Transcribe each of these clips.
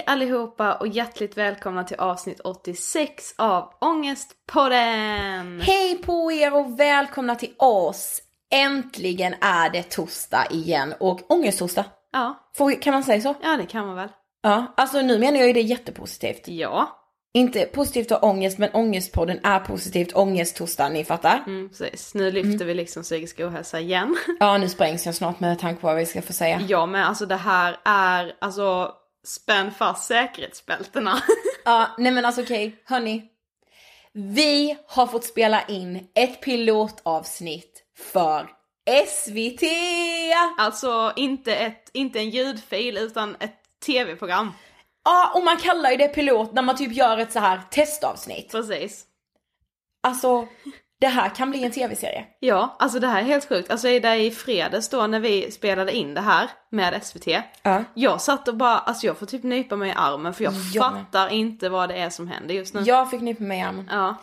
Hej allihopa och hjärtligt välkomna till avsnitt 86 av Ångestpodden! Hej på er och välkomna till oss! Äntligen är det torsdag igen och ångesttorsdag. Ja, Får- Kan man säga så? ja det kan man väl. Ja, alltså nu menar jag ju det jättepositivt. Ja, Inte positivt att ha ångest, men ångestpodden är positivt. Ångesttorsdag, ni fattar? mm, precis. Nu lyfter vi liksom psykisk ohälsa igen. Ja, nu sprängs jag snart med tanke på vad vi ska få säga. ja men alltså det här är, alltså spänn fast säkerhetsbältena. Ja, nej men alltså okej, hörni. Vi har fått spela in ett pilotavsnitt för SVT! alltså inte, ett, inte en ljudfil utan ett tv-program. Ja, och man kallar ju det pilot när man typ gör ett så här testavsnitt. Precis. Alltså, det här kan bli en tv-serie. Ja, alltså det här är helt sjukt. Alltså det är i fredags då när vi spelade in det här med SVT. Ja. Jag satt och bara, alltså jag får typ nypa mig i armen för jag med. fattar inte vad det är som händer just nu. Jag fick nypa mig i armen. Ja.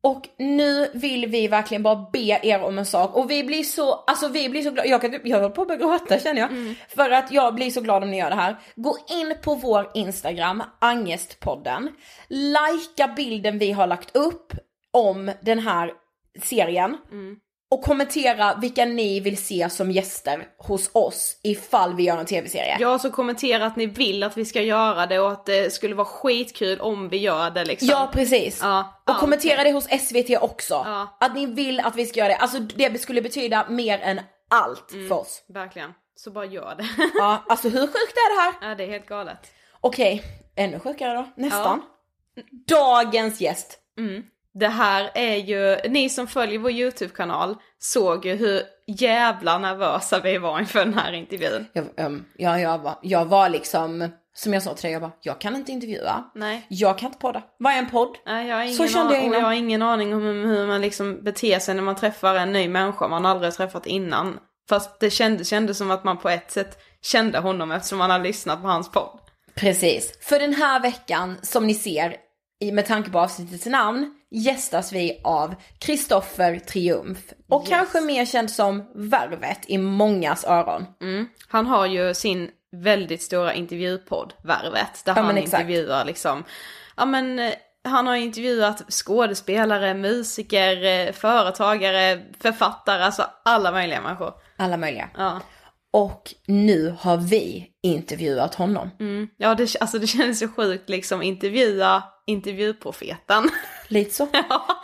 Och nu vill vi verkligen bara be er om en sak och vi blir så, alltså vi blir så glada, jag, kan, typ- jag håller på att börja gråta känner jag. För att jag blir så glad om ni gör det här. Gå in på vår Instagram, Angestpodden. Lajka bilden vi har lagt upp om den här serien. Och kommentera vilka ni vill se som gäster hos oss ifall vi gör en tv-serie. Har så kommenterat att ni vill att vi ska göra det och att det skulle vara skitkul om vi gör det liksom. Ja precis. Ja, och allt. kommentera det hos SVT också. Ja. Att ni vill att vi ska göra det. Alltså det skulle betyda mer än allt Mm. för oss. Verkligen. Så bara gör det. Ja, alltså hur sjukt är det här? ja, det är helt galet. Okej, ännu sjukare då. Nästan. Dagens gäst. Det här är ju, ni som följer vår YouTube-kanal såg ju hur jävla nervösa vi var inför den här intervjun. Jag, ehm, ja, jag, var, jag var liksom, som jag sa till dig, jag bara, jag kan inte intervjua. Nej. Jag kan inte podda. Vad är en podd? Nej, jag har Så ingen, kände jag innan. jag har ingen aning om hur, man liksom beter sig när man träffar en ny människa man aldrig träffat innan. Fast det kändes, kändes som att man på ett sätt kände honom eftersom man har lyssnat på hans podd. Precis. För den här veckan, som ni ser, med tanke på avsnittets namn, gästas vi av Kristoffer Triumf. Och kanske mer känd som Värvet i mångas öron. Han har ju sin väldigt stora intervjupodd, Värvet, där Ja, han intervjuar liksom, ja men eh, han har intervjuat skådespelare, musiker, eh, företagare, författare, alltså alla möjliga människor. Alla möjliga. Ja. Och nu har vi intervjuat honom. Mm. Ja, det, alltså det känns så sjukt liksom intervjua intervjuprofeten. Lite så.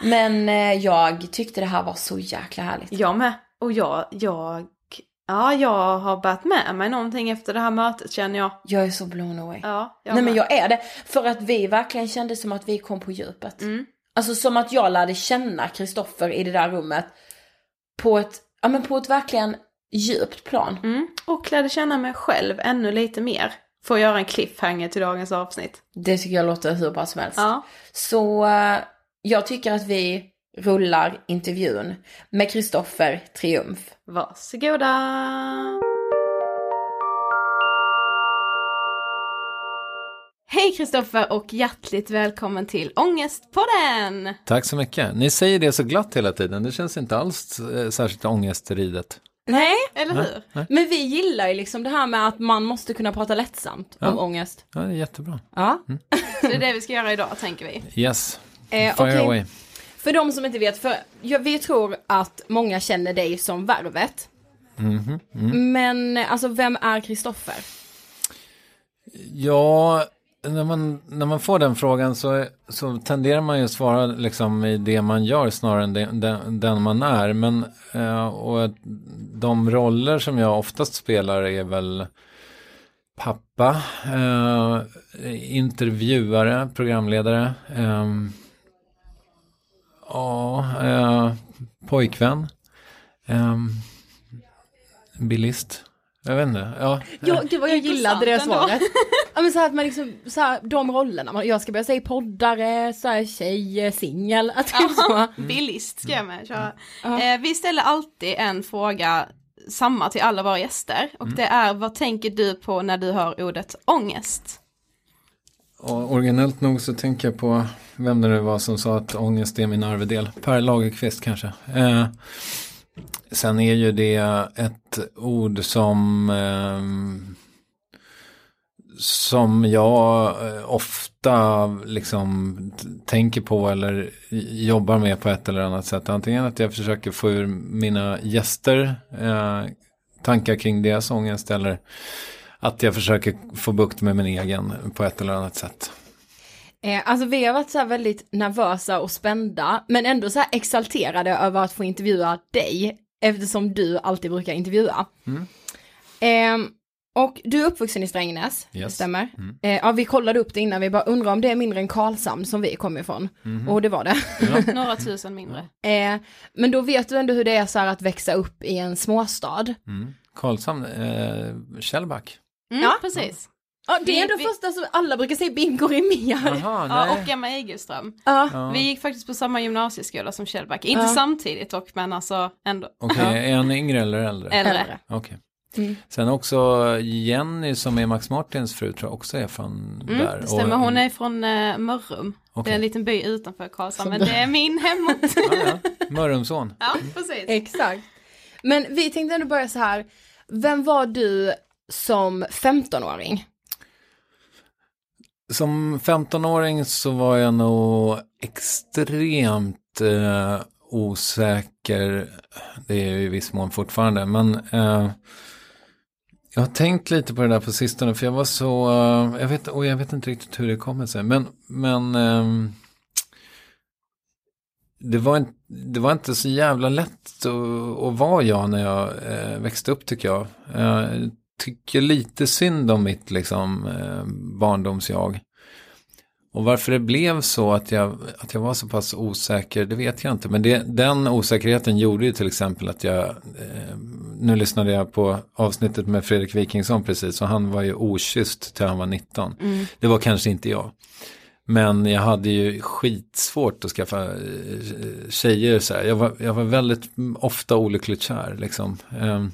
Men eh, jag tyckte det här var så jäkla härligt. Jag med. Och jag, jag, ja jag har börjat med mig någonting efter det här mötet känner jag. Jag är så blown away. Ja, Nej men jag är det. För att vi verkligen kände som att vi kom på djupet. Mm. Alltså som att jag lärde känna Kristoffer i det där rummet. På ett, ja men på ett verkligen djupt plan. Mm. Och lärde känna mig själv ännu lite mer. Får göra en cliffhanger till dagens avsnitt. Det tycker jag låter hur bra som helst. Ja. Så eh, jag tycker att vi rullar intervjun med Kristoffer Triumf. Varsågoda! Hej Kristoffer och hjärtligt välkommen till Ångestpodden! Tack så mycket. Ni säger det så glatt hela tiden. Det känns inte alls eh, särskilt ångestridet. Nej, Eller hur? men vi gillar ju liksom det här med att man måste kunna prata lättsamt om ångest. Ja, det är jättebra. Ja. Så det är det vi ska göra idag tänker vi. Yes. Eh, Fire okej. away. För de som inte vet, för ja, vi tror att många känner dig som Värvet. Men alltså vem är Kristoffer? Ja, när man, när man får den frågan så, så tenderar man ju att svara liksom i det man gör snarare än den, den, den man är. Men eh, och de roller som jag oftast spelar är väl pappa, eh, intervjuare, programledare, eh, ja, eh, pojkvän. Ehm, bilist. Jag vet inte. Ja. Ja, gud vad jag gillade det svaret. Ja men så här att man liksom, så här, de rollerna, man- jag ska börja säga poddare, så här, tjej, singel, att typ så. Bilist ska jag med köra. Ja. Eh, vi ställer alltid en fråga samma till alla våra gäster och det är vad tänker du på när du hör ordet ångest? Och originellt nog så tänker jag på vem det var som sa att ångest är min arvedel. Per Lagerkvist kanske. Eh, sen är ju det ett ord som eh, som jag eh, ofta liksom tänker på eller jobbar med på ett eller annat sätt. Antingen att jag försöker få ur mina gäster eh, tankar kring deras ångest eller att jag försöker få bukt med min egen på ett eller annat sätt. Eh, alltså vi har varit så här väldigt nervösa och spända, men ändå så här exalterade över att få intervjua dig, eftersom du alltid brukar intervjua. Mm. Eh, och du är uppvuxen i Strängnäs, det Yes. stämmer. Mm. Eh, ja, vi kollade upp det innan, vi bara undrar om det är mindre än Karlshamn som vi kommer ifrån. Mhm. Och det var det. Några tusen mindre. Eh, men då vet du ändå hur det är så här att växa upp i en småstad. Mm. Karlshamn, eh, Källback. Mm, Ja. precis. Ja, det är ändå vi- första som alla brukar säga bingo Rimér. Ja, och Emma Egelström. Ja. Vi gick faktiskt på samma gymnasieskola som Källback. Inte Ja. samtidigt dock, men alltså ändå Okej, är han yngre eller äldre? äldre. Äldre. Okej. Mm. Sen också Jenny som är Max Martins fru tror jag också är från Mm, där. det stämmer, Och- hon är från uh, Mörrum. Det är en liten by utanför Karlshamn, men det är min hemort. Ja, ja. Mörrumsson. ja, precis. Exakt. Men vi tänkte ändå börja så här, vem var du som 15-åring? Som 15-åring så var jag nog extremt eh, osäker. Det är jag i viss mån fortfarande. Men eh, jag har tänkt lite på det där på sistone. För jag var så, eh, jag, vet, och jag vet inte riktigt hur det kommer sig. Men, men ehm, det, var inte, det var inte så jävla lätt att, att vara jag när jag eh, växte upp tycker jag. Eh, Tycker lite synd om mitt liksom, eh, barndomsjag. Och varför det blev så att jag, att jag var så pass osäker, det vet jag inte. Men det, den osäkerheten gjorde ju till exempel att jag, eh, nu lyssnade jag på avsnittet med Fredrik Wikingsson precis, och han var ju okysst till han var 19. Det var kanske inte jag. Men jag hade ju skitsvårt att skaffa eh, tjejer så här. Jag var, jag var väldigt ofta olyckligt kär liksom. Ehm,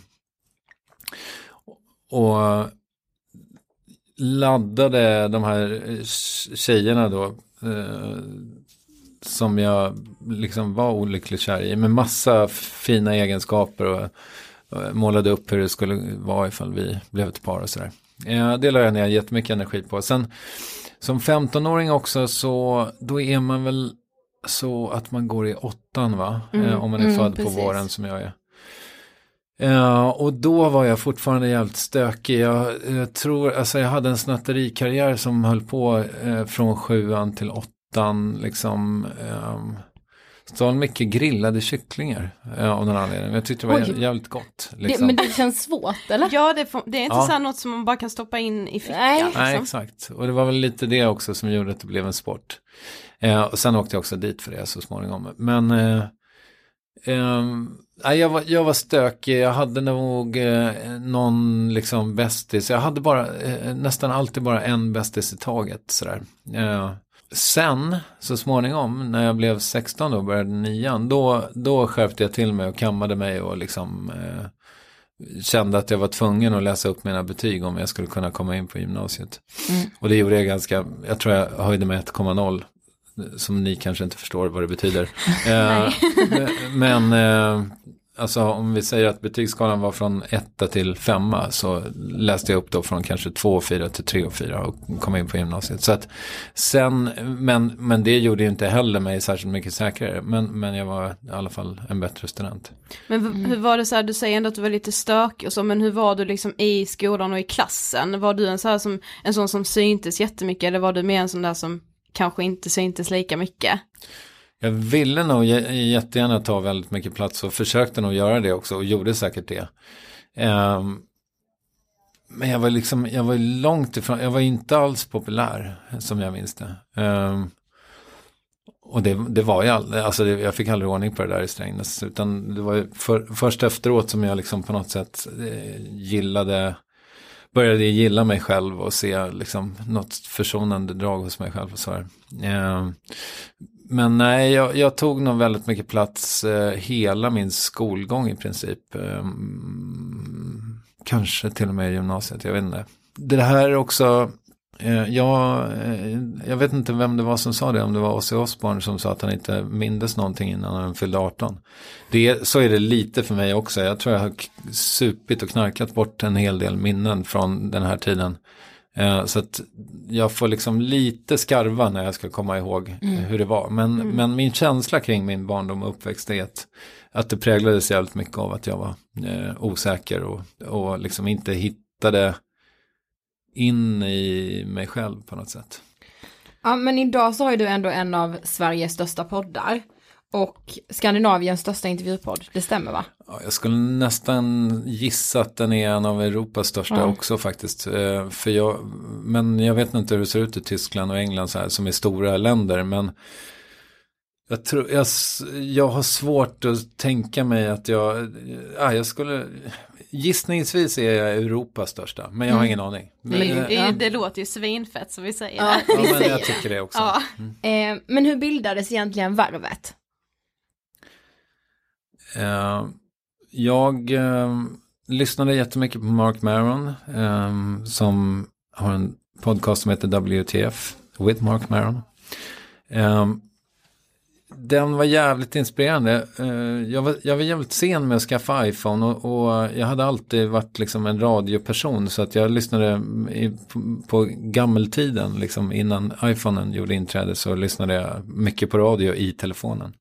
och laddade de här eh, tjejerna då. Eh, som jag liksom var olyckligt kär i. Med massa fina egenskaper. Och, och målade upp hur det skulle vara ifall vi blev ett par och sådär. Eh, det la jag ner jättemycket energi på. Sen som 15-åring också så då är man väl så att man går i åttan va? Eh, om man är mm, född precis. på våren som jag är. Ja, och då var jag fortfarande jävligt stökig. Jag, jag tror, alltså jag hade en snatterikarriär som höll på eh, från sjuan till åttan, liksom. Eh, stal mycket grillade kycklingar eh, av någon anledning. Jag tyckte det var Oj. jä- jävligt gott. Det, Liksom. men det känns svårt eller? Ja, det, det är inte Ja. så här något som man bara kan stoppa in i fickan. Nej. liksom. Nej, exakt. Och det var väl lite det också som gjorde att det blev en sport. Eh, och sen åkte jag också dit för det så småningom. Men nej, jag, var, jag var stökig, jag hade nog eh, någon liksom bästis. Jag hade bara, eh, nästan alltid bara en bästis i taget. Sådär. Eh, sen, så småningom, när jag blev 16 och började nian, då, då skärpte jag till mig och kammade mig och liksom eh, kände att jag var tvungen att läsa upp mina betyg om jag skulle kunna komma in på gymnasiet. Och det gjorde jag ganska, jag tror jag höjde med 1,0. Som ni kanske inte förstår vad det betyder. Eh, men eh, alltså om vi säger att betygsskalan var från 1 till 5 så läste jag upp då från kanske 2 och 4 till 3 och 4 och kom in på gymnasiet. Så att sen, men, men det gjorde ju inte heller mig särskilt mycket säkrare. Men, men jag var i alla fall en bättre student. Men hur var det så här, du säger ändå att du var lite stökig och så, men hur var du liksom i skolan och i klassen? Var du en så här som, en sån som syntes jättemycket eller var du mer en sån där som kanske inte syntes lika mycket? Jag ville nog jättegärna ta väldigt mycket plats och försökte nog göra det också och gjorde säkert det. Ehm, men jag var liksom, jag var långt ifrån, jag var inte alls populär som jag minns det. Ehm, och det, det var jag aldrig, alltså det, jag fick aldrig ordning på det där i Strängnäs. Utan det var för, först efteråt som jag liksom på något sätt eh, gillade, började gilla mig själv och se liksom något försonande drag hos mig själv och så här. Eh, men nej, jag, jag, tog nog väldigt mycket plats eh, hela min skolgång i princip. Eh, mm, kanske till och med i gymnasiet, jag vet inte. Det här är också, jag, eh, jag vet inte vem det var som sa det, om det var Ozzy Osbourne som sa att han inte mindes någonting innan han fyllde 18. Det, så är det lite för mig också, jag tror jag har supit och knarkat bort en hel del minnen från den här tiden. Eh, så att jag får liksom lite skarva när jag ska komma ihåg mm. hur det var. Men, mm. men min känsla kring min barndom och uppväxt är att, att det präglades jävligt mycket av att jag var eh, osäker och, och liksom inte hittade in i mig själv på något sätt. Ja men idag så har ju du ändå en av Sveriges största poddar. Och Skandinaviens största intervjupodd, det stämmer va? Ja, jag skulle nästan gissa att den är en av Europas största ja. också faktiskt. Eh, för jag, men jag vet inte hur det ser ut i Tyskland och England så här, som är stora länder. Men jag, tror, jag, jag har svårt att tänka mig att jag, ja, jag skulle, gissningsvis är jag Europas största, men jag har mm. ingen aning. Men, det, det, det, låter ju svinfett som vi säger. Ja, ja men jag tycker det också. Ja. Mm. Eh, men hur bildades egentligen Värvet? Uh, jag uh, lyssnade jättemycket på Mark Maron um, som har en podcast som heter WTF with Mark Maron. Um, den var jävligt inspirerande. Eh, jag, var, jag var jävligt sen med att skaffa iPhone och, och, jag hade alltid varit liksom en radioperson så att jag lyssnade i, på, på gammeltiden, liksom innan iPhonen gjorde inträde så lyssnade jag mycket på radio i telefonen.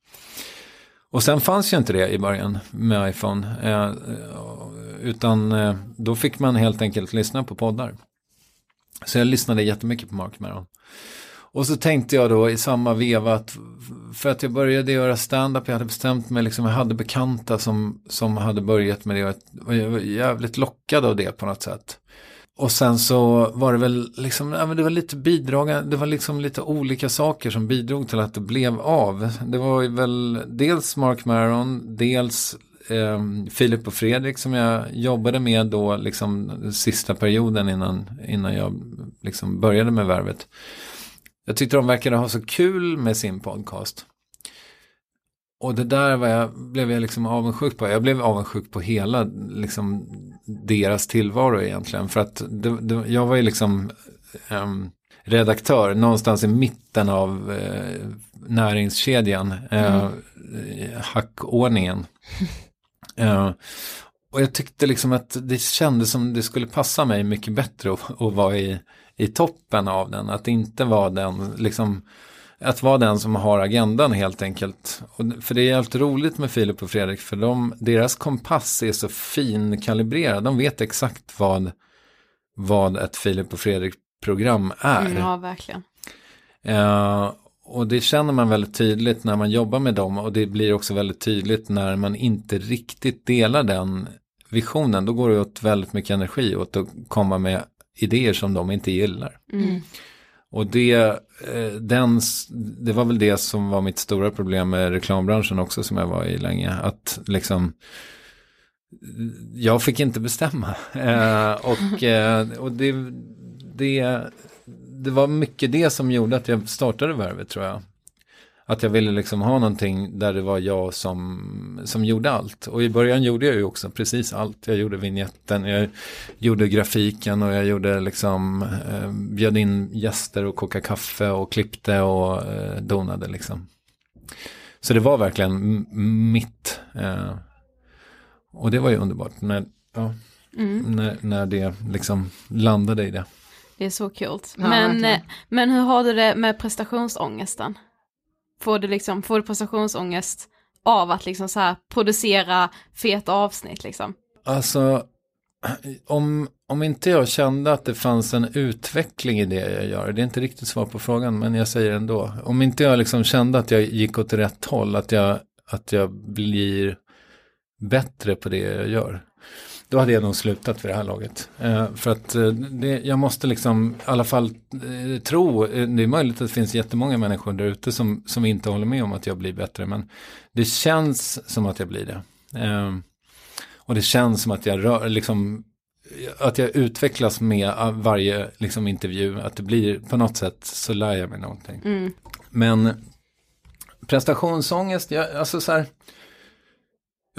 Och sen fanns ju inte det i början med iPhone. Eh, utan eh, då fick man helt enkelt lyssna på poddar. Så jag lyssnade jättemycket på Mark Maron. Och så tänkte jag då i samma veva att för att jag började göra stand-up, jag hade bestämt mig, liksom, jag hade bekanta som, som hade börjat med det och jag var jävligt lockad av det på något sätt. Och sen så var det väl liksom, ja, men det var lite bidragande, det var liksom lite olika saker som bidrog till att det blev av. Det var väl dels Mark Maron, dels eh, Filip och Fredrik som jag jobbade med då liksom sista perioden innan, innan jag liksom började med värvet. Jag tyckte de verkade ha så kul med sin podcast. Och det där var jag, blev jag liksom avundsjuk på. Jag blev avundsjuk på hela liksom, deras tillvaro egentligen. För att det, det, jag var ju liksom um, redaktör någonstans i mitten av uh, näringskedjan. Uh, mm. Hackordningen. uh, och jag tyckte liksom att det kändes som det skulle passa mig mycket bättre att, att vara i, i toppen av den. Att inte vara den liksom att vara den som har agendan helt enkelt. Och för det är helt roligt med Filip och Fredrik för de, deras kompass är så finkalibrerad. De vet exakt vad, vad ett Filip och Fredrik-program är. Mm, ja, verkligen. Uh, och det känner man väldigt tydligt när man jobbar med dem och det blir också väldigt tydligt när man inte riktigt delar den visionen. Då går det åt väldigt mycket energi åt att komma med idéer som de inte gillar. Mm. Och det, eh, den, det var väl det som var mitt stora problem med reklambranschen också som jag var i länge. Att liksom, jag fick inte bestämma. Eh, och eh, och det, det, det var mycket det som gjorde att jag startade Värvet tror jag. Att jag ville liksom ha någonting där det var jag som, som gjorde allt. Och i början gjorde jag ju också precis allt. Jag gjorde vignetten, jag gjorde grafiken och jag gjorde liksom, eh, bjöd in gäster och kokade kaffe och klippte och eh, donade liksom. Så det var verkligen mitt. Eh, och det var ju underbart när, ja, mm. när, när det liksom landade i det. Det är så kul. Men, ja, men hur har du det med prestationsångesten? Får du liksom, får du prestationsångest av att liksom så här producera feta avsnitt liksom? Alltså, om, om inte jag kände att det fanns en utveckling i det jag gör, det är inte riktigt svar på frågan, men jag säger ändå. Om inte jag liksom kände att jag gick åt rätt håll, att jag, att jag blir bättre på det jag gör då hade jag nog slutat för det här laget. Eh, för att eh, det, jag måste liksom i alla fall eh, tro, det är möjligt att det finns jättemånga människor där ute som, som inte håller med om att jag blir bättre, men det känns som att jag blir det. Och det känns som att jag rör, liksom, att jag utvecklas med varje liksom, intervju, att det blir på något sätt så lär jag mig någonting. Mm. Men prestationsångest, jag, alltså så här,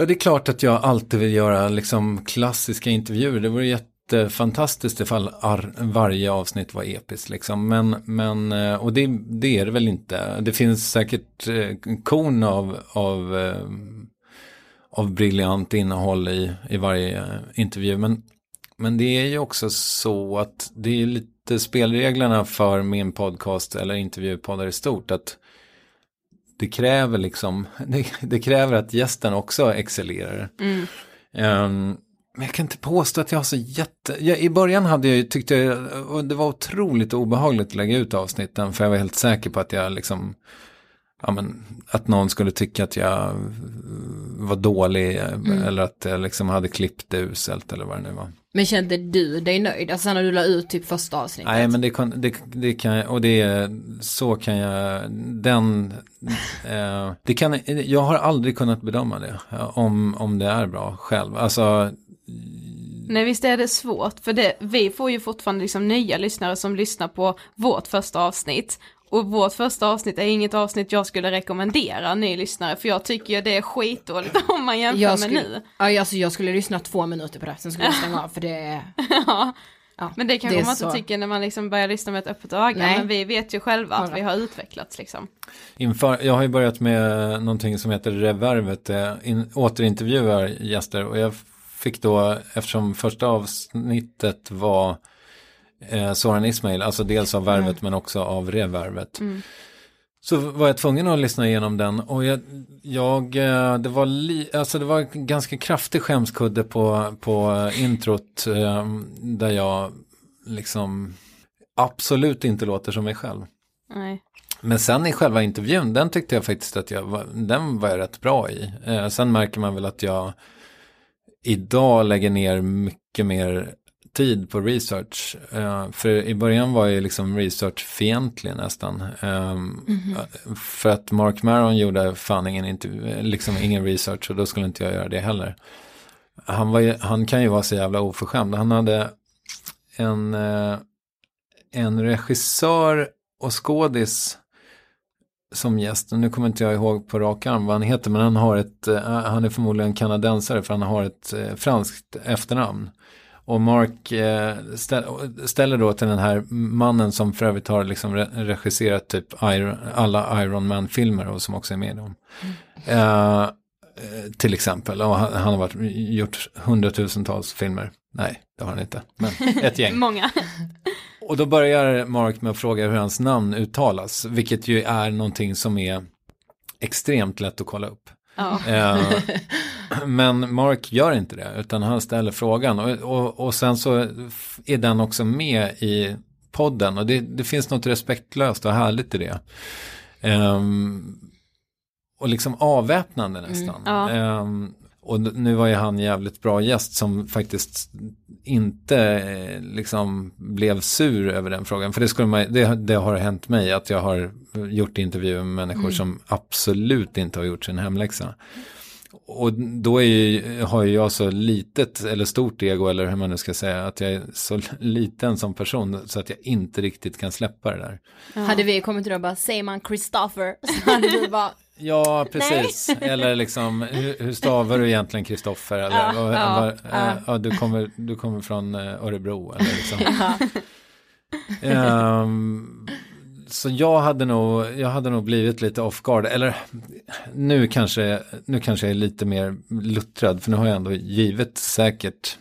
Ja, det är klart att jag alltid vill göra liksom klassiska intervjuer. Det vore jättefantastiskt ifall ar, varje avsnitt var episkt liksom. Men, men eh, och det, det är det väl inte. Det finns säkert kon korn av, av, eh, av briljant innehåll i, i varje intervju. Men, men det är ju också så att det är lite spelreglerna för min podcast eller intervjupoddar i stort. att det kräver liksom, det, det, kräver att gästen också excellerar. Mm. Um, men jag kan inte påstå att jag har så jätte, jag, i början hade jag tyckte jag, det var otroligt obehagligt att lägga ut avsnitten för jag var helt säker på att jag liksom, ja men, att någon skulle tycka att jag var dålig mm. eller att jag liksom hade klippt uselt eller vad det nu var. Men kände du dig nöjd? Alltså när du la ut typ första avsnittet? Nej men det kan, det, det kan och det så kan jag, den, eh, det kan, jag har aldrig kunnat bedöma det, om, om det är bra själv. Alltså, Nej visst är det svårt, för det, vi får ju fortfarande liksom nya lyssnare som lyssnar på vårt första avsnitt. Och vårt första avsnitt är inget avsnitt jag skulle rekommendera ny lyssnare för jag tycker ju det är skitdåligt om man jämför jag med nu. Ja, alltså jag skulle lyssna två minuter på det, sen skulle jag stänga av för det är... ja. Ja, men det kanske det man inte så. tycker när man liksom börjar lyssna med ett öppet öga, Nej. men vi vet ju själva att vi har utvecklats liksom. Inför, jag har ju börjat med någonting som heter Revervet, in, återintervjuar gäster och jag fick då, eftersom första avsnittet var eh, Soran Ismail, alltså dels av Värvet men också av Revervet. Mm. Så var jag tvungen att lyssna igenom den och jag, jag eh, det var li, alltså det var ganska kraftig skämskudde på, på introt eh, där jag liksom absolut inte låter som mig själv. Nej. Men sen i själva intervjun, den tyckte jag faktiskt att jag var, den var jag rätt bra i. Eh, sen märker man väl att jag idag lägger ner mycket mer tid på research. Uh, för i början var jag liksom researchfientlig nästan. Eh, För att Mark Maron gjorde fan ingen, intervju, liksom ingen research och då skulle inte jag göra det heller. Han, var ju, han kan ju vara så jävla oförskämd. Han hade en, uh, en regissör och skådis som gäst. Nu kommer inte jag ihåg på rak arm vad han heter, men han har ett, eh, han är förmodligen kanadensare för han har ett franskt efternamn. Och Mark eh, ställ, ställer då till den här mannen som för övrigt har liksom re regisserat typ alla Iron Man-filmer och som också är med i dem. Eh, eh, till exempel, och han, han har varit, gjort hundratusentals filmer. Nej, det har han inte, men ett gäng. Många. Och då börjar Mark med att fråga hur hans namn uttalas, vilket ju är någonting som är extremt lätt att kolla upp. Ja. Eh, men Mark gör inte det, utan han ställer frågan och, och, och sen så är den också med i podden och det, det finns något respektlöst och härligt i det. Ehm, och liksom avväpnande nästan. Ja. Ehm, och nu var ju han jävligt bra gäst som faktiskt inte eh, liksom blev sur över den frågan. För det, skulle man, det, det har hänt mig att jag har gjort intervjuer med människor som absolut inte har gjort sin hemläxa. Och då är ju, har ju jag så litet eller stort ego eller hur man nu ska säga att jag är så liten som person så att jag inte riktigt kan släppa det där. Hade vi kommit till det och bara, säger man Christopher? Så hade du bara, Ja, precis. Eller liksom, hur, hur stavar du egentligen Kristoffer? Eller, Ja, ja, ja. eh, ja, du, kommer, du kommer från eh, Örebro. Eller liksom. Ehm, så jag hade, nog, jag hade nog blivit lite off guard. Eller nu kanske, nu kanske jag är lite mer luttrad. För nu har jag ändå givet säkert,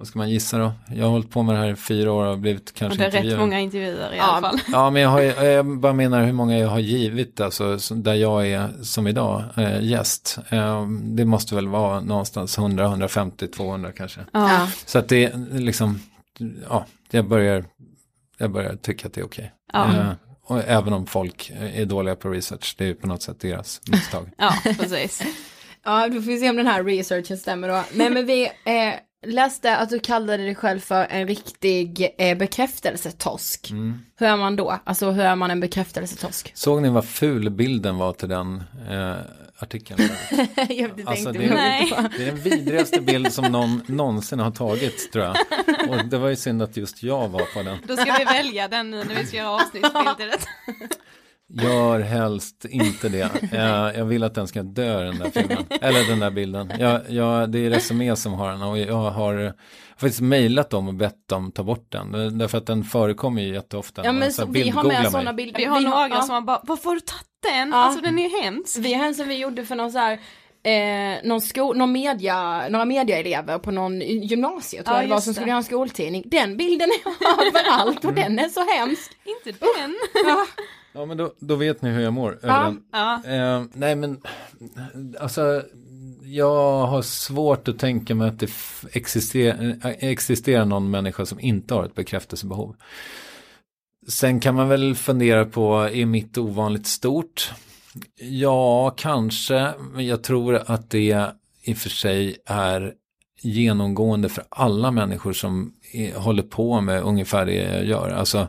vad ska man gissa då? Jag har hållit på med det här i fyra år och blivit Och kanske det är rätt intervjuad. många intervjuer i Ja, alla fall. Ja, men jag, har, jag bara menar hur många jag har givit, alltså där jag är som idag, eh, gäst. Eh, det måste väl vara någonstans 100, 150, 200 kanske. ja. Så att det är liksom, ja, jag börjar, jag börjar tycka att det är okej. Ja. Eh, och även om folk är dåliga på research, det är ju på något sätt deras misstag. Ja, precis. Ja, då får vi se om den här researchen stämmer då. Nej men vi, eh, läste att du kallade dig själv för en riktig eh, bekräftelsetosk. Mm. Hur är man då? Alltså hur är man en bekräftelsetosk? Såg ni vad ful bilden var till den eh, artikeln? jag Alltså, det, på. det är den vidrigaste bild som någon någonsin har tagit tror jag. Och det var ju synd att just jag var på den. Då ska vi välja den nu när vi ska göra avsnittsbilder. Gör helst inte det. Jag, jag vill att den ska dö den där filmen. Eller den där bilden. Jag, jag, det är Resumé som har den och jag har faktiskt mejlat dem och bett dem ta bort den. Därför att den förekommer ju jätteofta. Ja men så så, vi har med mig. sådana bilder. Vi har några ja. som har bara, varför har du tagit den? Ja. Alltså den är ju hemsk. Vi har en som vi gjorde för någon så här Eh, någon sko- någon media, några mediaelever på någon gymnasie tror Ja, jag det var som det. skulle göra en skoltidning. Den bilden är överallt och den är så hemsk. Inte den. Ja. Ja men då, då vet ni hur jag mår. Ja. Ja. Eh, nej men, alltså jag har svårt att tänka mig att det existerar, äh, existerar någon människa som inte har ett bekräftelsebehov. Sen kan man väl fundera på, är mitt ovanligt stort? Ja, kanske, men jag tror att det i och för sig är genomgående för alla människor som är, håller på med ungefär det jag gör. Alltså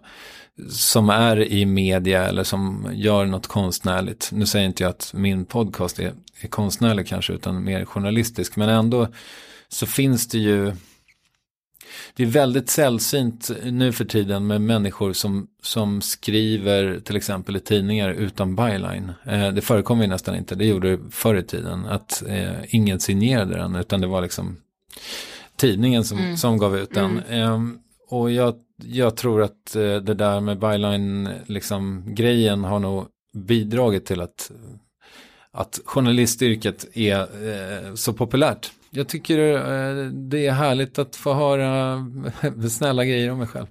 som är i media eller som gör något konstnärligt. Nu säger inte jag att min podcast är, är konstnärlig kanske utan mer journalistisk. Men ändå så finns det ju det är väldigt sällsynt nu för tiden med människor som, som skriver till exempel i tidningar utan byline. Eh, det förekommer ju nästan inte, det gjorde det förr i tiden. Att eh, ingen signerade den utan det var liksom tidningen som, som gav ut den. Ehm, och jag, jag tror att eh, det där med byline liksom, grejen har nog bidragit till att, att journalistyrket är eh, så populärt. Jag tycker eh, det är härligt att få höra snälla grejer om mig själv.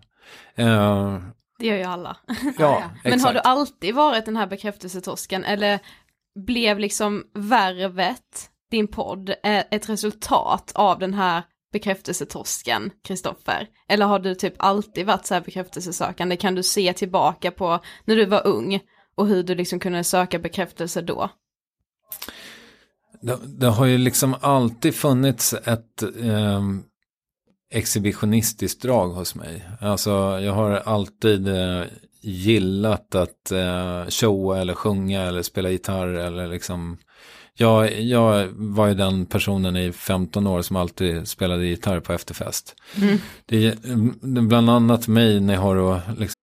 Eh, Det gör ju alla. ja, Men exakt. har du alltid varit den här bekräftelsetosken eller blev liksom värvet, din podd, ett resultat av den här bekräftelsetorsken, Kristoffer? Eller har du typ alltid varit så här bekräftelsesökande? Kan du se tillbaka på när du var ung och hur du liksom kunde söka bekräftelse då? Det, det har ju liksom alltid funnits ett eh, exhibitionistiskt drag hos mig. Alltså jag har alltid eh, gillat att eh, showa eller sjunga eller spela gitarr eller liksom jag, jag var ju den personen i 15 år som alltid spelade gitarr på efterfest. Det är mm, bland annat mig när jag har att liksom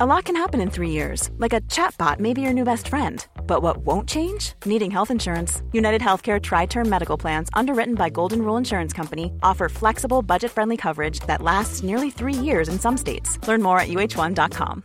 A lot can happen in three years, like a chatbot may be your new best friend. But what won't change? Needing health insurance. United Healthcare Tri Term Medical Plans, underwritten by Golden Rule Insurance Company, offer flexible, budget friendly coverage that lasts nearly three years in some states. Learn more at uh1.com.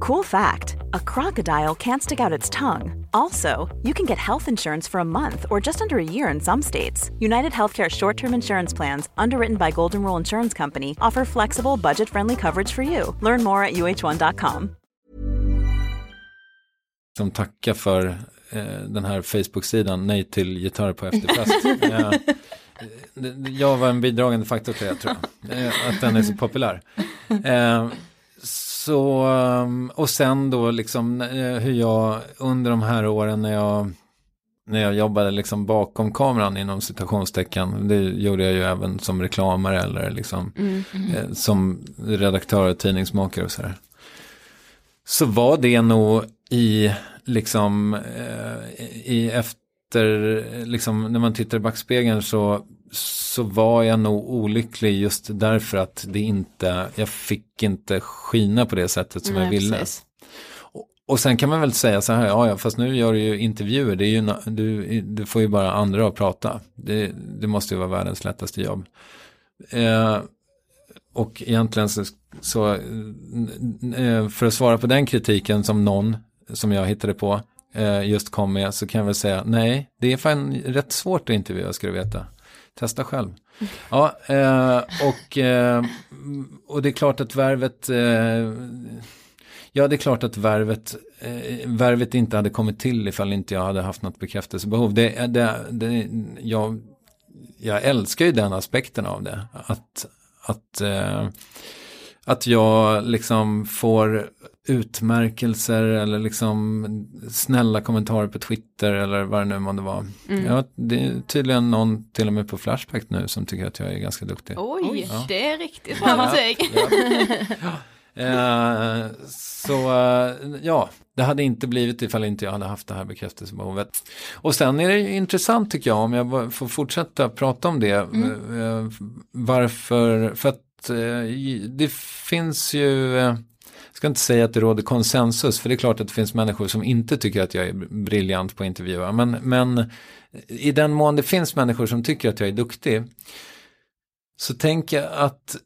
Cool fact a crocodile can't stick out its tongue. Also, you can get health insurance for a month or just under a year in some states. United Healthcare short term insurance plans, underwritten by Golden Rule Insurance Company, offer flexible, budget friendly coverage for you. Learn more at uh1.com. som tacka för eh, den här Facebook-sidan Nej till gitarr på efterfest. eh, det- jag var en bidragande faktor till det tror jag. Eh, att den är så populär. Eh, så, um, och sen då liksom eh, hur jag under de här åren när jag när jag jobbade liksom bakom kameran inom citationstecken, det gjorde jag ju även som reklamare eller liksom eh, som redaktör och tidningsmakare och sådär. Så var det nog i liksom eh, i efter liksom när man tittar i backspegeln så så var jag nog olycklig just därför att det inte jag fick inte skina på det sättet som Nej, jag ville. precis. Och, sen kan man väl säga så här, ja, ja fast nu gör du ju intervjuer, det är ju, du, du får ju bara andra att prata. Det, det måste ju vara världens lättaste jobb. Eh, och egentligen så, så eh, för att svara på den kritiken som någon som jag hittade på Eh, just kom med så kan jag väl säga nej, det är fan rätt svårt att intervjua ska du veta. Testa själv. Ja, eh, och, eh, och det är klart att värvet, eh, ja det är klart att värvet, eh, värvet inte hade kommit till ifall inte jag hade haft något bekräftelsebehov. Det, det, det, jag, jag älskar ju den aspekten av det. Att, att, eh, att jag liksom får utmärkelser eller liksom snälla kommentarer på Twitter eller vad det nu månde vara. Mm. Ja, det är tydligen någon till och med på Flashback nu som tycker att jag är ganska duktig. Oj, Ja. det är riktigt bra betyg. Eh, så eh, ja, det hade inte blivit ifall inte jag hade haft det här bekräftelsebehovet. Och sen är det ju intressant tycker jag, om jag får fortsätta prata om det. eh, varför, för att eh, det finns ju, eh, ska inte säga att det råder konsensus, för det är klart att det finns människor som inte tycker att jag är briljant på att intervjua. Men, men i den mån det finns människor som tycker att jag är duktig, så tänker jag att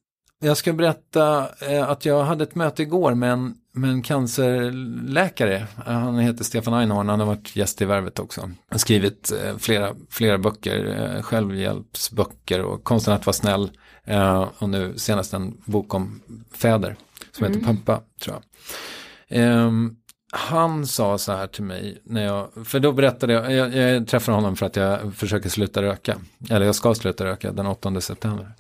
jag ska berätta eh, att jag hade ett möte igår med en, med en cancerläkare. Han heter Stefan Einhorn, han har varit gäst i Värvet också. Han har skrivit eh, flera, flera böcker, eh, självhjälpsböcker och Konsten att vara snäll. Eh, och nu senast en bok om fäder som heter Pampa, tror jag. Ehm, han sa så här till mig, när jag, för då berättade jag, jag, jag träffade honom för att jag försöker sluta röka. Eller jag ska sluta röka den 8 september.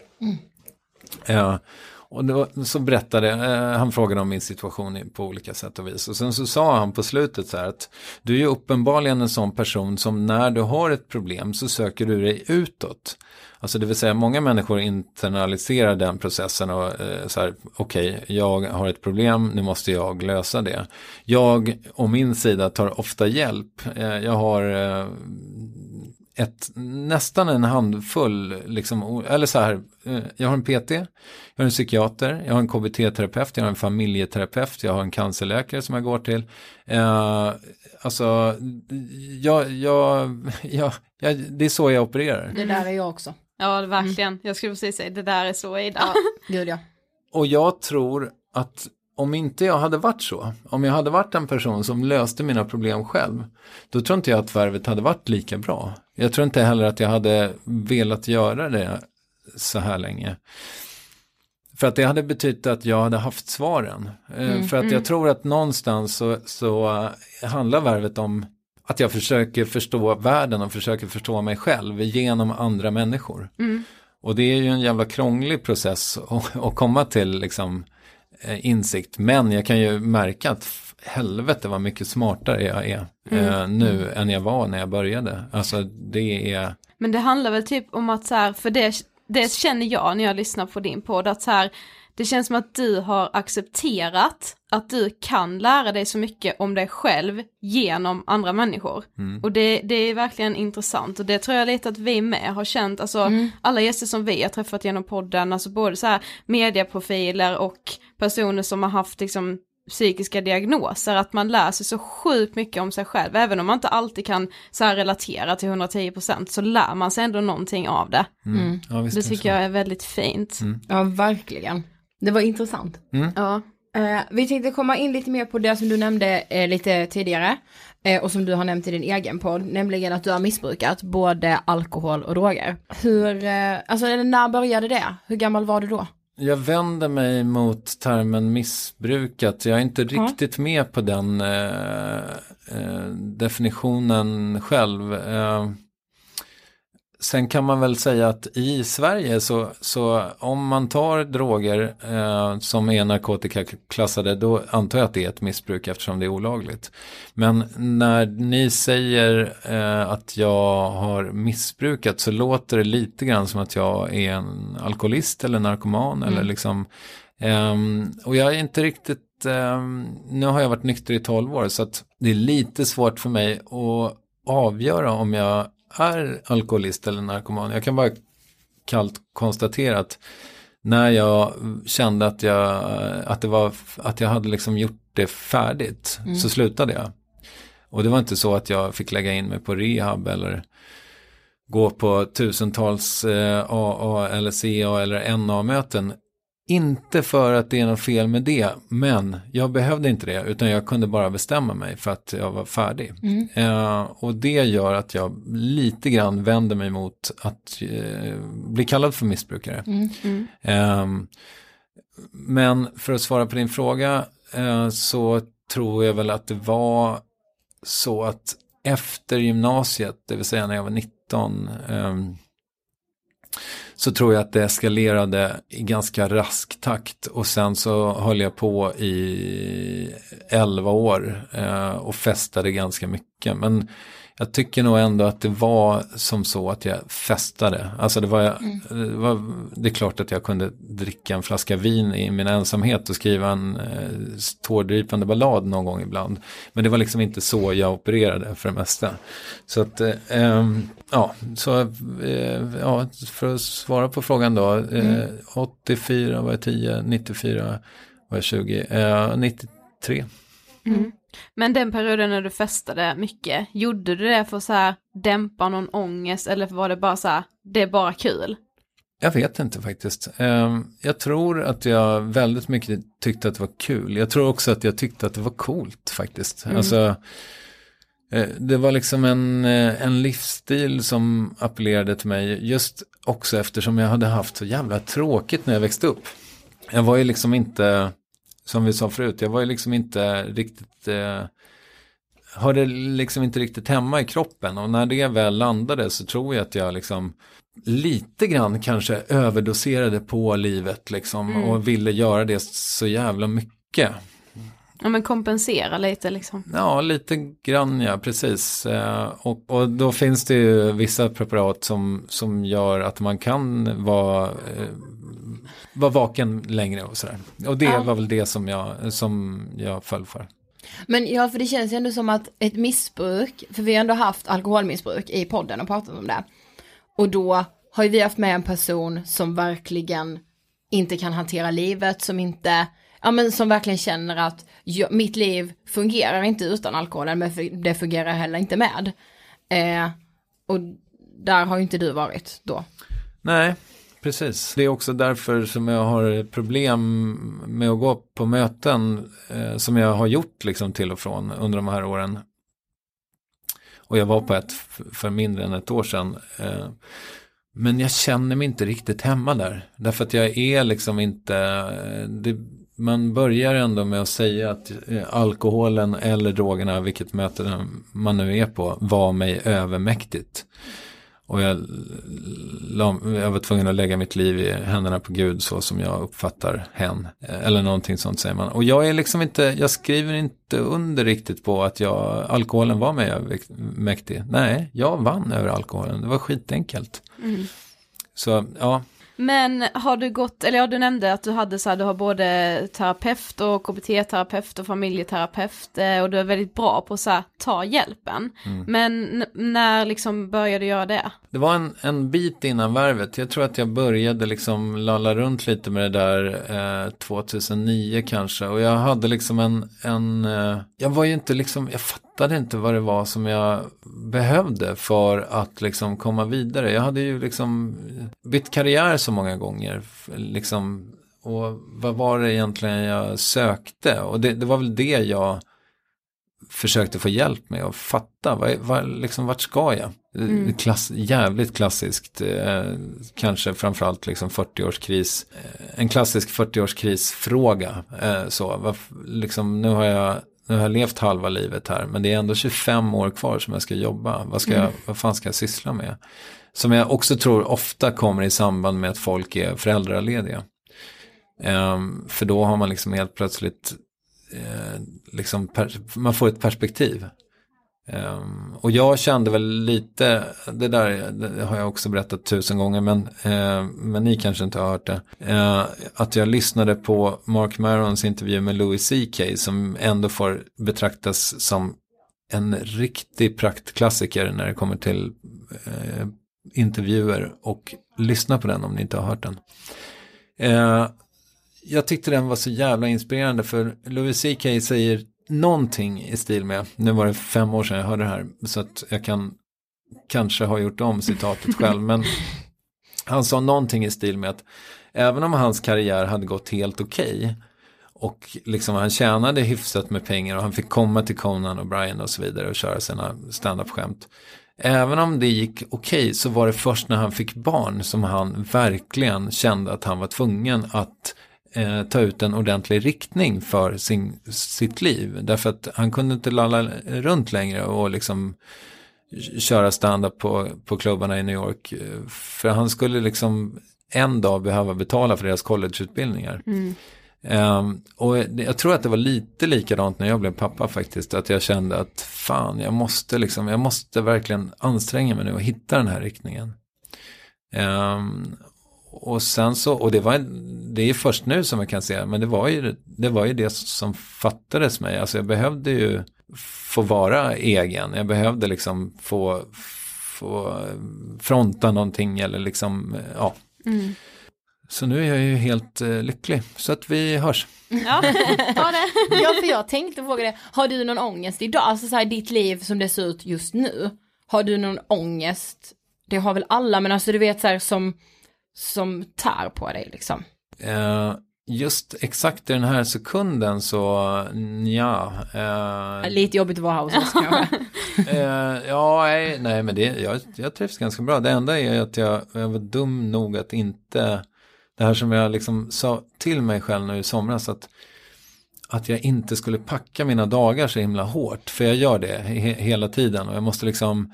Ja, och då, så berättade, eh, han frågade om min situation på olika sätt och vis. Och sen så sa han på slutet så här att du är ju uppenbarligen en sån person som när du har ett problem så söker du dig utåt. Alltså det vill säga många människor internaliserar den processen och eh, så här, okej, jag har ett problem, nu måste jag lösa det. Jag och min sida tar ofta hjälp. Eh, jag har eh, ett, nästan en handfull, liksom, eller så här, eh, jag har en PT, jag har en psykiater, jag har en KBT-terapeut, jag har en familjeterapeut, jag har en cancerläkare som jag går till. Eh, alltså, jag, jag, jag, jag, det är så jag opererar. Det där är jag också. Ja, det- verkligen. Jag skulle precis säga, det där är så Ida. Gud ja. Och jag tror att om inte jag hade varit så, om jag hade varit en person som löste mina problem själv, då tror inte jag att värvet hade varit lika bra. Jag tror inte heller att jag hade velat göra det så här länge. För att det hade betytt att jag hade haft svaren. Eh, för att jag tror att någonstans så, så eh, handlar värvet om att jag försöker förstå världen och försöker förstå mig själv genom andra människor. Och det är ju en jävla krånglig process att, att komma till liksom, eh, insikt. Men jag kan ju märka att helvete vad mycket smartare jag är eh, nu än jag var när jag började. Alltså det är, Men det handlar väl typ om att så här, för det, det känner jag när jag lyssnar på din podd, att så här, det känns som att du har accepterat att du kan lära dig så mycket om dig själv genom andra människor. Och det, det är verkligen intressant och det tror jag lite att vi med har känt, alltså alla gäster som vi har träffat genom podden, alltså både så här medieprofiler och personer som har haft liksom psykiska diagnoser, att man lär sig så sjukt mycket om sig själv, även om man inte alltid kan så här relatera till 110% så lär man sig ändå någonting av det. ja visst Det är det tycker jag är väldigt fint. Ja, verkligen. Det var intressant. Ja. Eh, vi tänkte komma in lite mer på det som du nämnde eh, lite tidigare eh, och som du har nämnt i din egen podd, nämligen att du har missbrukat både alkohol och droger. Hur, eh, alltså när började det? Hur gammal var du då? Jag vänder mig mot termen missbrukat. Jag är inte riktigt med på den eh, eh, definitionen själv. Eh, sen kan man väl säga att i Sverige så, så om man tar droger eh, som är narkotikaklassade då antar jag att det är ett missbruk eftersom det är olagligt. Men när ni säger eh, att jag har missbrukat så låter det lite grann som att jag är en alkoholist eller narkoman eller liksom ehm, och jag är inte riktigt, ehm, nu har jag varit nykter i 12 år så att det är lite svårt för mig att avgöra om jag är alkoholist eller narkoman. Jag kan bara kallt konstatera att när jag kände att jag, att det var, att jag hade liksom gjort det färdigt så slutade jag. Och det var inte så att jag fick lägga in mig på rehab eller gå på tusentals eh, AA eller CA eller NA-möten. Inte för att det är något fel med det, men jag behövde inte det, utan jag kunde bara bestämma mig för att jag var färdig. Mm. Eh, och det gör att jag lite grann vänder mig mot att eh, bli kallad för missbrukare. Mm. Eh, men för att svara på din fråga eh, så tror jag väl att det var så att efter gymnasiet, det vill säga när jag var 19, ehm, så tror jag att det eskalerade i ganska rask takt och sen så höll jag på i 11 år eh, och festade ganska mycket. Men jag tycker nog ändå att det var som så att jag festade. Alltså det var, det var, det är klart att jag kunde dricka en flaska vin i min ensamhet och skriva en eh, tårdrypande ballad någon gång ibland. Men det var liksom inte så jag opererade för det mesta. Så att, eh, ehm, ja, så, eh, ja, för att svara på frågan då. Eh, 84 var jag 10, 94 var jag 20, eh, 93. Men den perioden när du festade mycket, gjorde du det för att så här dämpa någon ångest eller var det bara så här, det är bara kul? Jag vet inte faktiskt. Ehm, Jag tror att jag väldigt mycket tyckte att det var kul. Jag tror också att jag tyckte att det var coolt faktiskt. Alltså, eh, det var liksom en, eh, en livsstil som appellerade till mig. Just också eftersom jag hade haft så jävla tråkigt när jag växte upp. Jag var ju liksom inte, som vi sa förut, jag var ju liksom inte riktigt eh, hörde liksom inte riktigt hemma i kroppen och när det väl landade så tror jag att jag liksom lite grann kanske överdoserade på livet liksom och ville göra det så jävla mycket. Ja men kompensera lite liksom. Ja, lite grann ja, precis. Eh, Och, och då finns det ju vissa preparat som, som gör att man kan vara, eh, vara vaken längre och sådär. Och det Ja. var väl det som jag, som jag föll för. Men ja, för det känns ju ändå som att ett missbruk, för vi har ändå haft alkoholmissbruk i podden och pratat om det. Och då har ju vi haft med en person som verkligen inte kan hantera livet, som inte, ja men som verkligen känner att jag, mitt liv fungerar inte utan alkoholen, men det fungerar heller inte med. Eh, och där har ju inte du varit då. Nej, precis. Det är också därför som jag har problem med att gå på möten eh, som jag har gjort liksom till och från under de här åren. Och jag var på ett för mindre än ett år sedan. Eh, men jag känner mig inte riktigt hemma där. Därför att jag är liksom inte, eh, det, man börjar ändå med att säga att eh, alkoholen eller drogerna, vilket möte man nu är på, var mig övermäktigt. Och jag, jag var tvungen att lägga mitt liv i händerna på Gud så som jag uppfattar hen. Eller någonting sånt säger man. Och jag är liksom inte, jag skriver inte under riktigt på att jag, alkoholen var mig övermäktig. Nej, jag vann över alkoholen. Det var skitenkelt. Så ja, Men har du gått, eller ja du nämnde att du hade så här, du har både terapeut och KBT-terapeut och familjeterapeut eh, och du är väldigt bra på så här, ta hjälpen. Men n- när liksom började du göra det? Det var en, en bit innan värvet. Jag tror att jag började liksom lalla runt lite med det där eh, 2009 kanske. Och jag hade liksom en, en eh, jag var ju inte liksom, jag fattade inte vad det var som jag behövde för att liksom komma vidare. Jag hade ju liksom bytt karriär så många gånger. Liksom, och vad var det egentligen jag sökte? Och det, det var väl det jag försökte få hjälp med att fatta. Vad, vad, liksom, vart ska jag? Klass, jävligt klassiskt, eh, kanske framförallt liksom 40-årskris. Eh, en klassisk 40-årskrisfråga. Eh, så, liksom, nu har jag nu har jag levt halva livet här, men det är ändå 25 år kvar som jag ska jobba. Vad, ska jag, vad fan ska jag syssla med? Som jag också tror ofta kommer i samband med att folk är föräldralediga. Ehm, för då har man liksom helt plötsligt eh, liksom per, man får ett perspektiv. Um, och jag kände väl lite, det där det har jag också berättat tusen gånger men, uh, men ni kanske inte har hört det. Uh, att jag lyssnade på Mark Marons intervju med Louis CK som ändå får betraktas som en riktig praktklassiker när det kommer till uh, intervjuer och lyssna på den om ni inte har hört den. Jag tyckte den var så jävla inspirerande för Louis CK säger någonting i stil med, nu var det fem år sedan jag hörde det här så att jag kan kanske ha gjort om citatet själv men Han sa någonting i stil med att även om hans karriär hade gått helt okej och liksom han tjänade hyfsat med pengar och han fick komma till Conan och Brian och så vidare och köra sina standup-skämt. Även om det gick okej så var det först när han fick barn som han verkligen kände att han var tvungen att eh, ta ut en ordentlig riktning för sin, sitt liv. Därför att han kunde inte lalla runt längre och liksom köra stand-up på, på klubbarna i New York. För han skulle liksom en dag behöva betala för deras collegeutbildningar. Mm. Um, och jag tror att det var lite likadant när jag blev pappa faktiskt. Att jag kände att fan, jag måste liksom, jag måste verkligen anstränga mig nu och hitta den här riktningen. Um, och sen så, och det var, det är först nu som jag kan säga, men det var ju det, var ju det som fattades mig. Alltså jag behövde ju få vara egen, jag behövde liksom få, få fronta någonting eller liksom, ja. Mm. Så nu är jag ju helt eh, lycklig, så att vi hörs. Ja, ta det. Ja, för jag tänkte fråga det, har du någon ångest idag, alltså så här, ditt liv som det ser ut just nu, har du någon ångest? Det har väl alla, men alltså du vet så här som, som tär på dig liksom. Eh, just exakt i den här sekunden så, ja. Eh, Lite jobbigt att vara hos oss kanske. eh, ja, nej, nej men det, jag, jag trivs ganska bra. Det enda är att jag, jag var dum nog att inte, det här som jag liksom sa till mig själv nu i somras, att, att jag inte skulle packa mina dagar så himla hårt. För jag gör det he, hela tiden och jag måste liksom,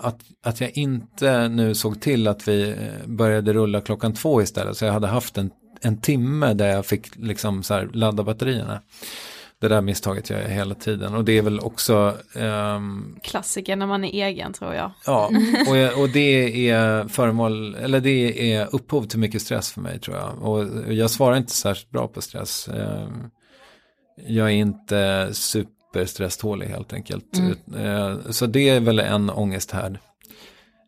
att, att jag inte nu såg till att vi eh, började rulla klockan två istället. Så jag hade haft en, en timme där jag fick liksom så här ladda batterierna. Det där misstaget gör jag hela tiden och det är väl också ehm, Klassiker när man är egen tror jag. Ja, och, jag, och det är föremål, eller det är upphov till mycket stress för mig tror jag. Och jag svarar inte särskilt bra på stress. Ehm, Jag är inte superstresstålig helt enkelt. Eh, Så det är väl en ångesthärd.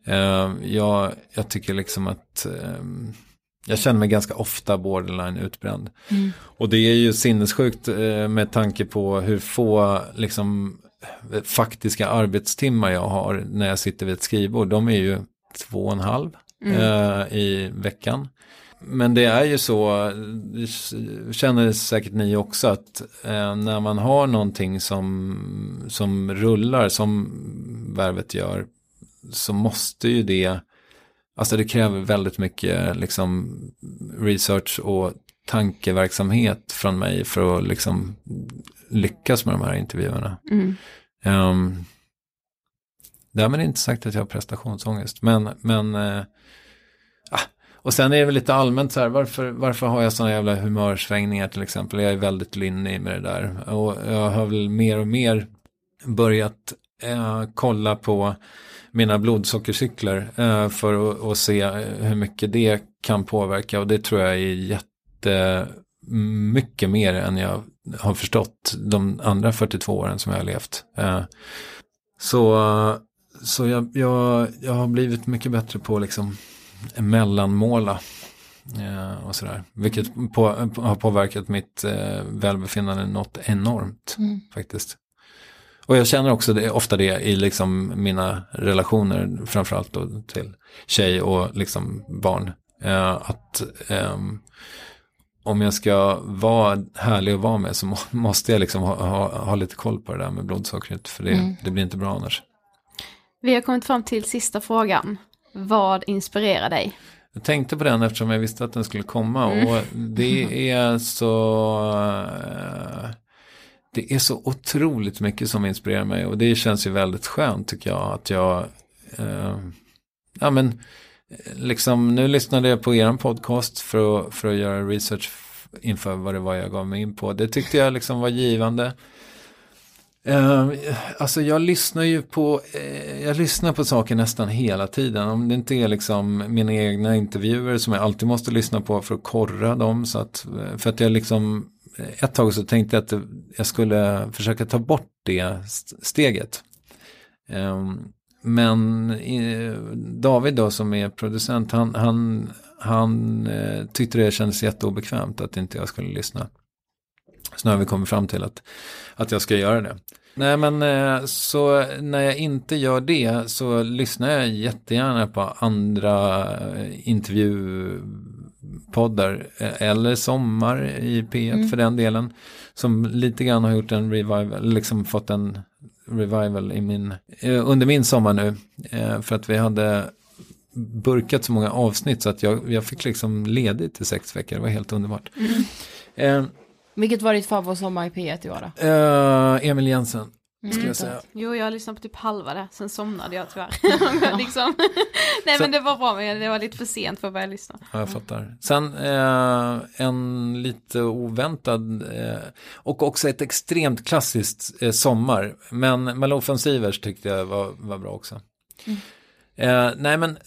Ehm, Jag, jag tycker liksom att ehm, jag känner mig ganska ofta borderline utbränd. Och det är ju sinnessjukt eh, med tanke på hur få liksom, faktiska arbetstimmar jag har när jag sitter vid ett skrivbord. De är ju två och en halv eh, i veckan. Men det är ju så, det känner säkert ni också, att eh, när man har någonting som, som rullar, som värvet gör, så måste ju det, alltså det kräver väldigt mycket liksom research och tankeverksamhet från mig för att liksom lyckas med de här intervjuerna. Mm. Um, därmed inte sagt att jag har prestationsångest, men, men uh, ah, och sen är det väl lite allmänt så här, varför, varför har jag sådana jävla humörsvängningar till exempel? Jag är väldigt lynnig med det där. Och jag har väl mer och mer börjat eh, kolla på mina blodsockercykler eh, för att, att se hur mycket det kan påverka. Och det tror jag är jättemycket mer än jag har förstått de andra 42 åren som jag har levt. Eh, så så jag, jag, jag har blivit mycket bättre på liksom mellanmåla eh, och sådär. Vilket på, på, har påverkat mitt eh, välbefinnande något enormt faktiskt. Och jag känner också det, ofta det i liksom mina relationer, framförallt då till tjej och liksom barn. Eh, att ehm, om jag ska vara härlig att vara med så må, måste jag liksom ha, ha, ha lite koll på det där med blodsockret. För det, det blir inte bra annars. Vi har kommit fram till sista frågan. Vad inspirerar dig? Jag tänkte på den eftersom jag visste att den skulle komma och det är så eh, det är så otroligt mycket som inspirerar mig och det känns ju väldigt skönt tycker jag att jag eh, ja men eh, liksom nu lyssnade jag på er podcast för att, för att göra research inför vad det var jag gav mig in på. Det tyckte jag liksom var givande. Uh, alltså jag lyssnar ju på, eh, jag lyssnar på saker nästan hela tiden. Om det inte är liksom mina egna intervjuer som jag alltid måste lyssna på för att korra dem. Så att, eh, för att jag liksom, ett tag så tänkte jag att jag skulle försöka ta bort det steget. Ehm, men David då som är producent, han, han, han tyckte det kändes jätteobekvämt att inte jag skulle lyssna. Så nu har vi kommit fram till att, att jag ska göra det. Nej men eh, så när jag inte gör det så lyssnar jag jättegärna på andra eh, intervjupoddar. eh, Eller Sommar i P1 för den delen. Som lite grann har gjort en revival, liksom fått en revival i min, under min sommar nu. För att vi hade burkat så många avsnitt så att jag, jag fick liksom ledigt i sex veckor. Det var helt underbart. Eh, Vilket var ditt favorit sommar i P1 i år då? eh, Emil Jensen skulle jag säga. Jo, jag lyssnade på typ halva det, sen somnade jag tyvärr. Men liksom. Nej men det var bra, men det var lite för sent för att börja lyssna. Ja, jag fattar. Sen eh, en lite oväntad eh, och också ett extremt klassiskt eh, sommar. Men Malou von Sivers tyckte jag var, var bra också. Eh, nej men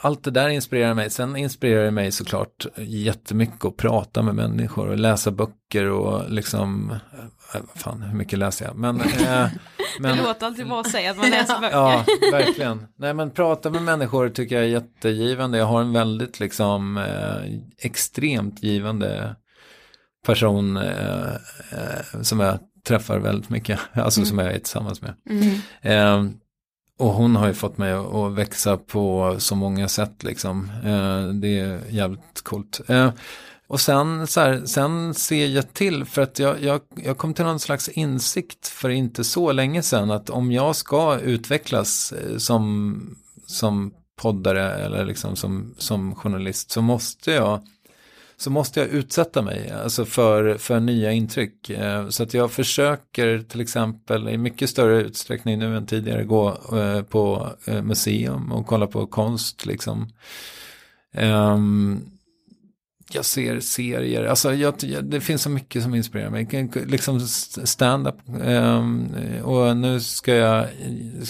allt det där inspirerar mig. Sen inspirerar det mig såklart jättemycket att prata med människor och läsa böcker och liksom, eh, fan hur mycket läser jag? Men, eh, men Det låter alltid bra att säga att man läser böcker. Ja, verkligen. Nej men prata med människor tycker jag är jättegivande. Jag har en väldigt liksom eh, extremt givande person eh, eh, som jag träffar väldigt mycket. Alltså som jag är tillsammans med. Eh, och hon har ju fått mig att, växa på så många sätt liksom. Eh, det är jävligt coolt. Eh, och sen, så här, sen ser jag till, för att jag, jag, jag kom till någon slags insikt för inte så länge sedan att om jag ska utvecklas eh, som, som poddare eller liksom som, som journalist så måste jag så måste jag utsätta mig alltså för, för nya intryck. Eh, Så att jag försöker till exempel i mycket större utsträckning nu än tidigare gå eh, på eh, museum och kolla på konst liksom. Ehm, jag ser serier, alltså jag, det finns så mycket som inspirerar mig. Liksom stand-up. ehm, och nu ska jag,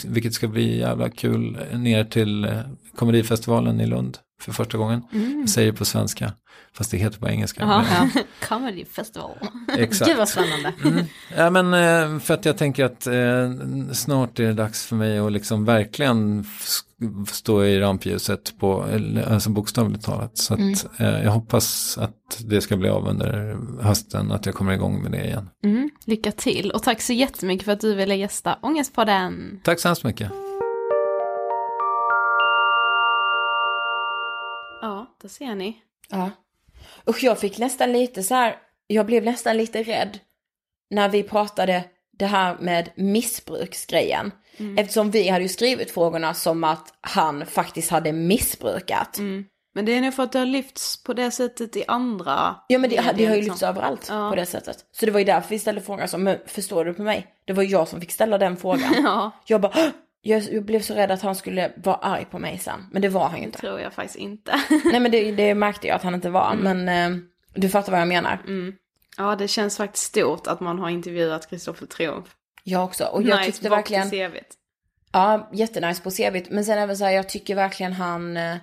vilket ska bli jävla kul, ner till komedifestivalen i Lund för första gången. Jag säger på svenska, fast det heter på engelska. Ja. Comedy festival. Exakt. Gud vad spännande. Mm. Ja men eh, för att jag tänker att eh, snart är det dags för mig att liksom verkligen stå i rampljuset på, alltså bokstavligt talat. Så att eh, jag hoppas att det ska bli av under hösten, att jag kommer igång med det igen. Mm, lycka till och tack så jättemycket för att du ville gästa Ångestpodden. Tack så hemskt mycket. Ja, där ser ni. Ja. Usch, jag fick nästan lite så här, jag blev nästan lite rädd när vi pratade det här med missbruksgrejen. Eftersom vi hade ju skrivit frågorna som att han faktiskt hade missbrukat. Men det är nog för att det har lyfts på det sättet i andra Ja men det, det har ju liksom. lyfts överallt Ja. på det sättet. Så det var ju därför vi ställde frågan som, men förstår du på mig? Det var jag som fick ställa den frågan. Ja, Jag bara! Jag, jag blev så rädd att han skulle vara arg på mig sen. Men det var han ju det inte. tror jag faktiskt inte. Nej men det, det märkte jag att han inte var. Men eh, du fattar vad jag menar. Ja, det känns faktiskt stort att man har intervjuat Kristoffer Triumf. Jag också. Och jag tyckte bak verkligen, CVt. ja jättenice på CVt. Men sen även så här, jag tycker verkligen han, eh,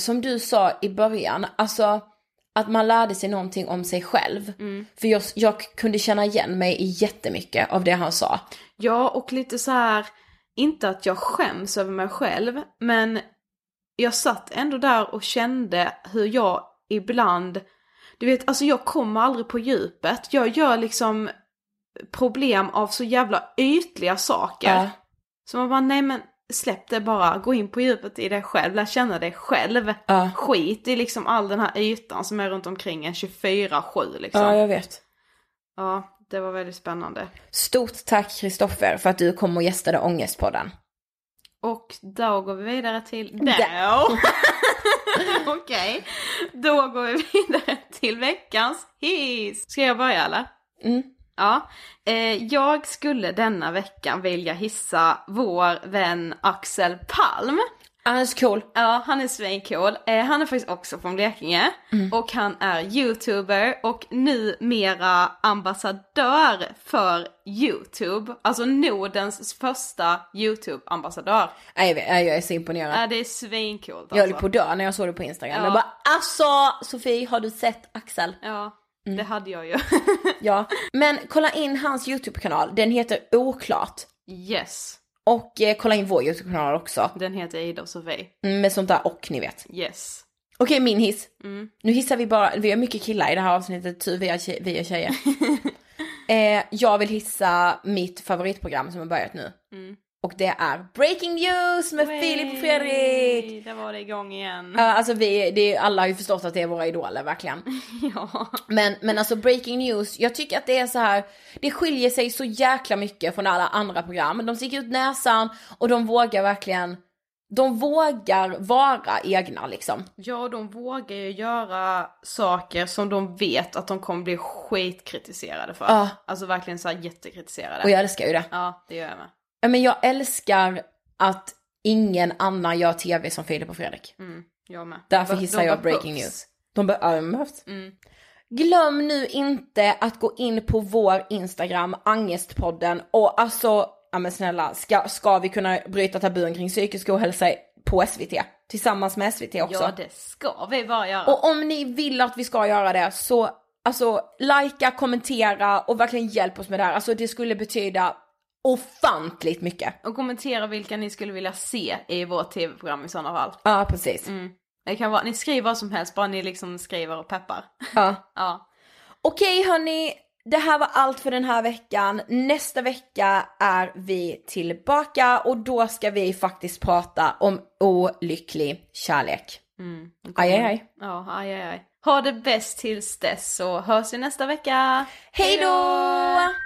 som du sa i början, alltså att man lärde sig någonting om sig själv. För jag, jag kunde känna igen mig i jättemycket av det han sa. Ja, och lite så här, inte att jag skäms över mig själv, men jag satt ändå där och kände hur jag ibland, du vet, alltså jag kommer aldrig på djupet. Jag gör liksom problem av så jävla ytliga saker. Ja. Så man bara, nej men släpp det bara, gå in på djupet i dig själv, lär känna dig själv. Ja. Skit i liksom all den här ytan som är runt omkring en 24-7 liksom. Ja, Ja, jag vet. Det var väldigt spännande. Stort tack Kristoffer för att du kom och gästade Ångestpodden. Och då går vi vidare till... Då! Okej, då går vi vidare till veckans hiss. Ska jag börja eller? Mm. Ja, eh, jag skulle denna veckan vilja hissa vår vän Axel Palm. Han är så cool. Ja, han är svincool. Eh, han är faktiskt också från Blekinge. Mm. Och han är youtuber och numera ambassadör för YouTube. Alltså Nordens första YouTube-ambassadör. Nej, jag, jag är så imponerad. Ja, det är svincoolt alltså. Jag höll på att dö när jag såg det på Instagram. Ja. Jag bara alltså Sofie har du sett Axel? Ja, Mm. det hade jag ju. Ja. Men kolla in hans YouTube-kanal. Den heter Oklart. yes, Och eh, kolla in vår YouTube-kanal också. den heter Ida och Sofie. Mm, Med sånt där och ni vet. Yes. Okej, min hiss. Mm. Nu hissar vi bara, vi har mycket killar i det här avsnittet, tur vi är, vi är tjejer. eh, jag vill hissa mitt favoritprogram som har börjat nu. Mm. Och det är Breaking News med Filip och Fredrik. Där var det igång igen. Ja, alltså vi, det, alla har ju förstått att det är våra idoler verkligen. ja. Men, men alltså Breaking News, jag tycker att det är så här, det skiljer sig så jäkla mycket från alla andra program. De sticker ut näsan och de vågar verkligen, de vågar vara egna liksom. Ja, de vågar ju göra saker som de vet att de kommer bli skitkritiserade för. Ja. Alltså verkligen så här jättekritiserade. Och jag älskar ju det. Ja, det gör jag med. Ja, Men jag älskar att ingen annan gör tv som Filip och Fredrik. Mm, jag med. Därför De- hissar de jag behövs. Breaking News. De, be- ja, de behövs. Mm. Glöm nu inte att gå in på vår Instagram, Angestpodden och alltså, ja men snälla, ska, ska vi kunna bryta tabun kring psykisk ohälsa på SVT? Tillsammans med SVT också. Ja, det ska vi bara göra. Och om ni vill att vi ska göra det så, alltså, likea, kommentera och verkligen hjälp oss med det här. Alltså det skulle betyda ofantligt mycket. Och kommentera vilka ni skulle vilja se i vårt tv-program i sådana fall. Ja, precis. Mm. Det kan vara, ni skriver vad som helst, bara ni liksom skriver och peppar. Ja. Ja. Okej hörni, det här var allt för den här veckan. Nästa vecka är vi tillbaka och då ska vi faktiskt prata om olycklig kärlek. Mm. Aj, aj, aj. Ja, aj, aj, aj. Ha det bäst tills dess så hörs vi nästa vecka. Hej då!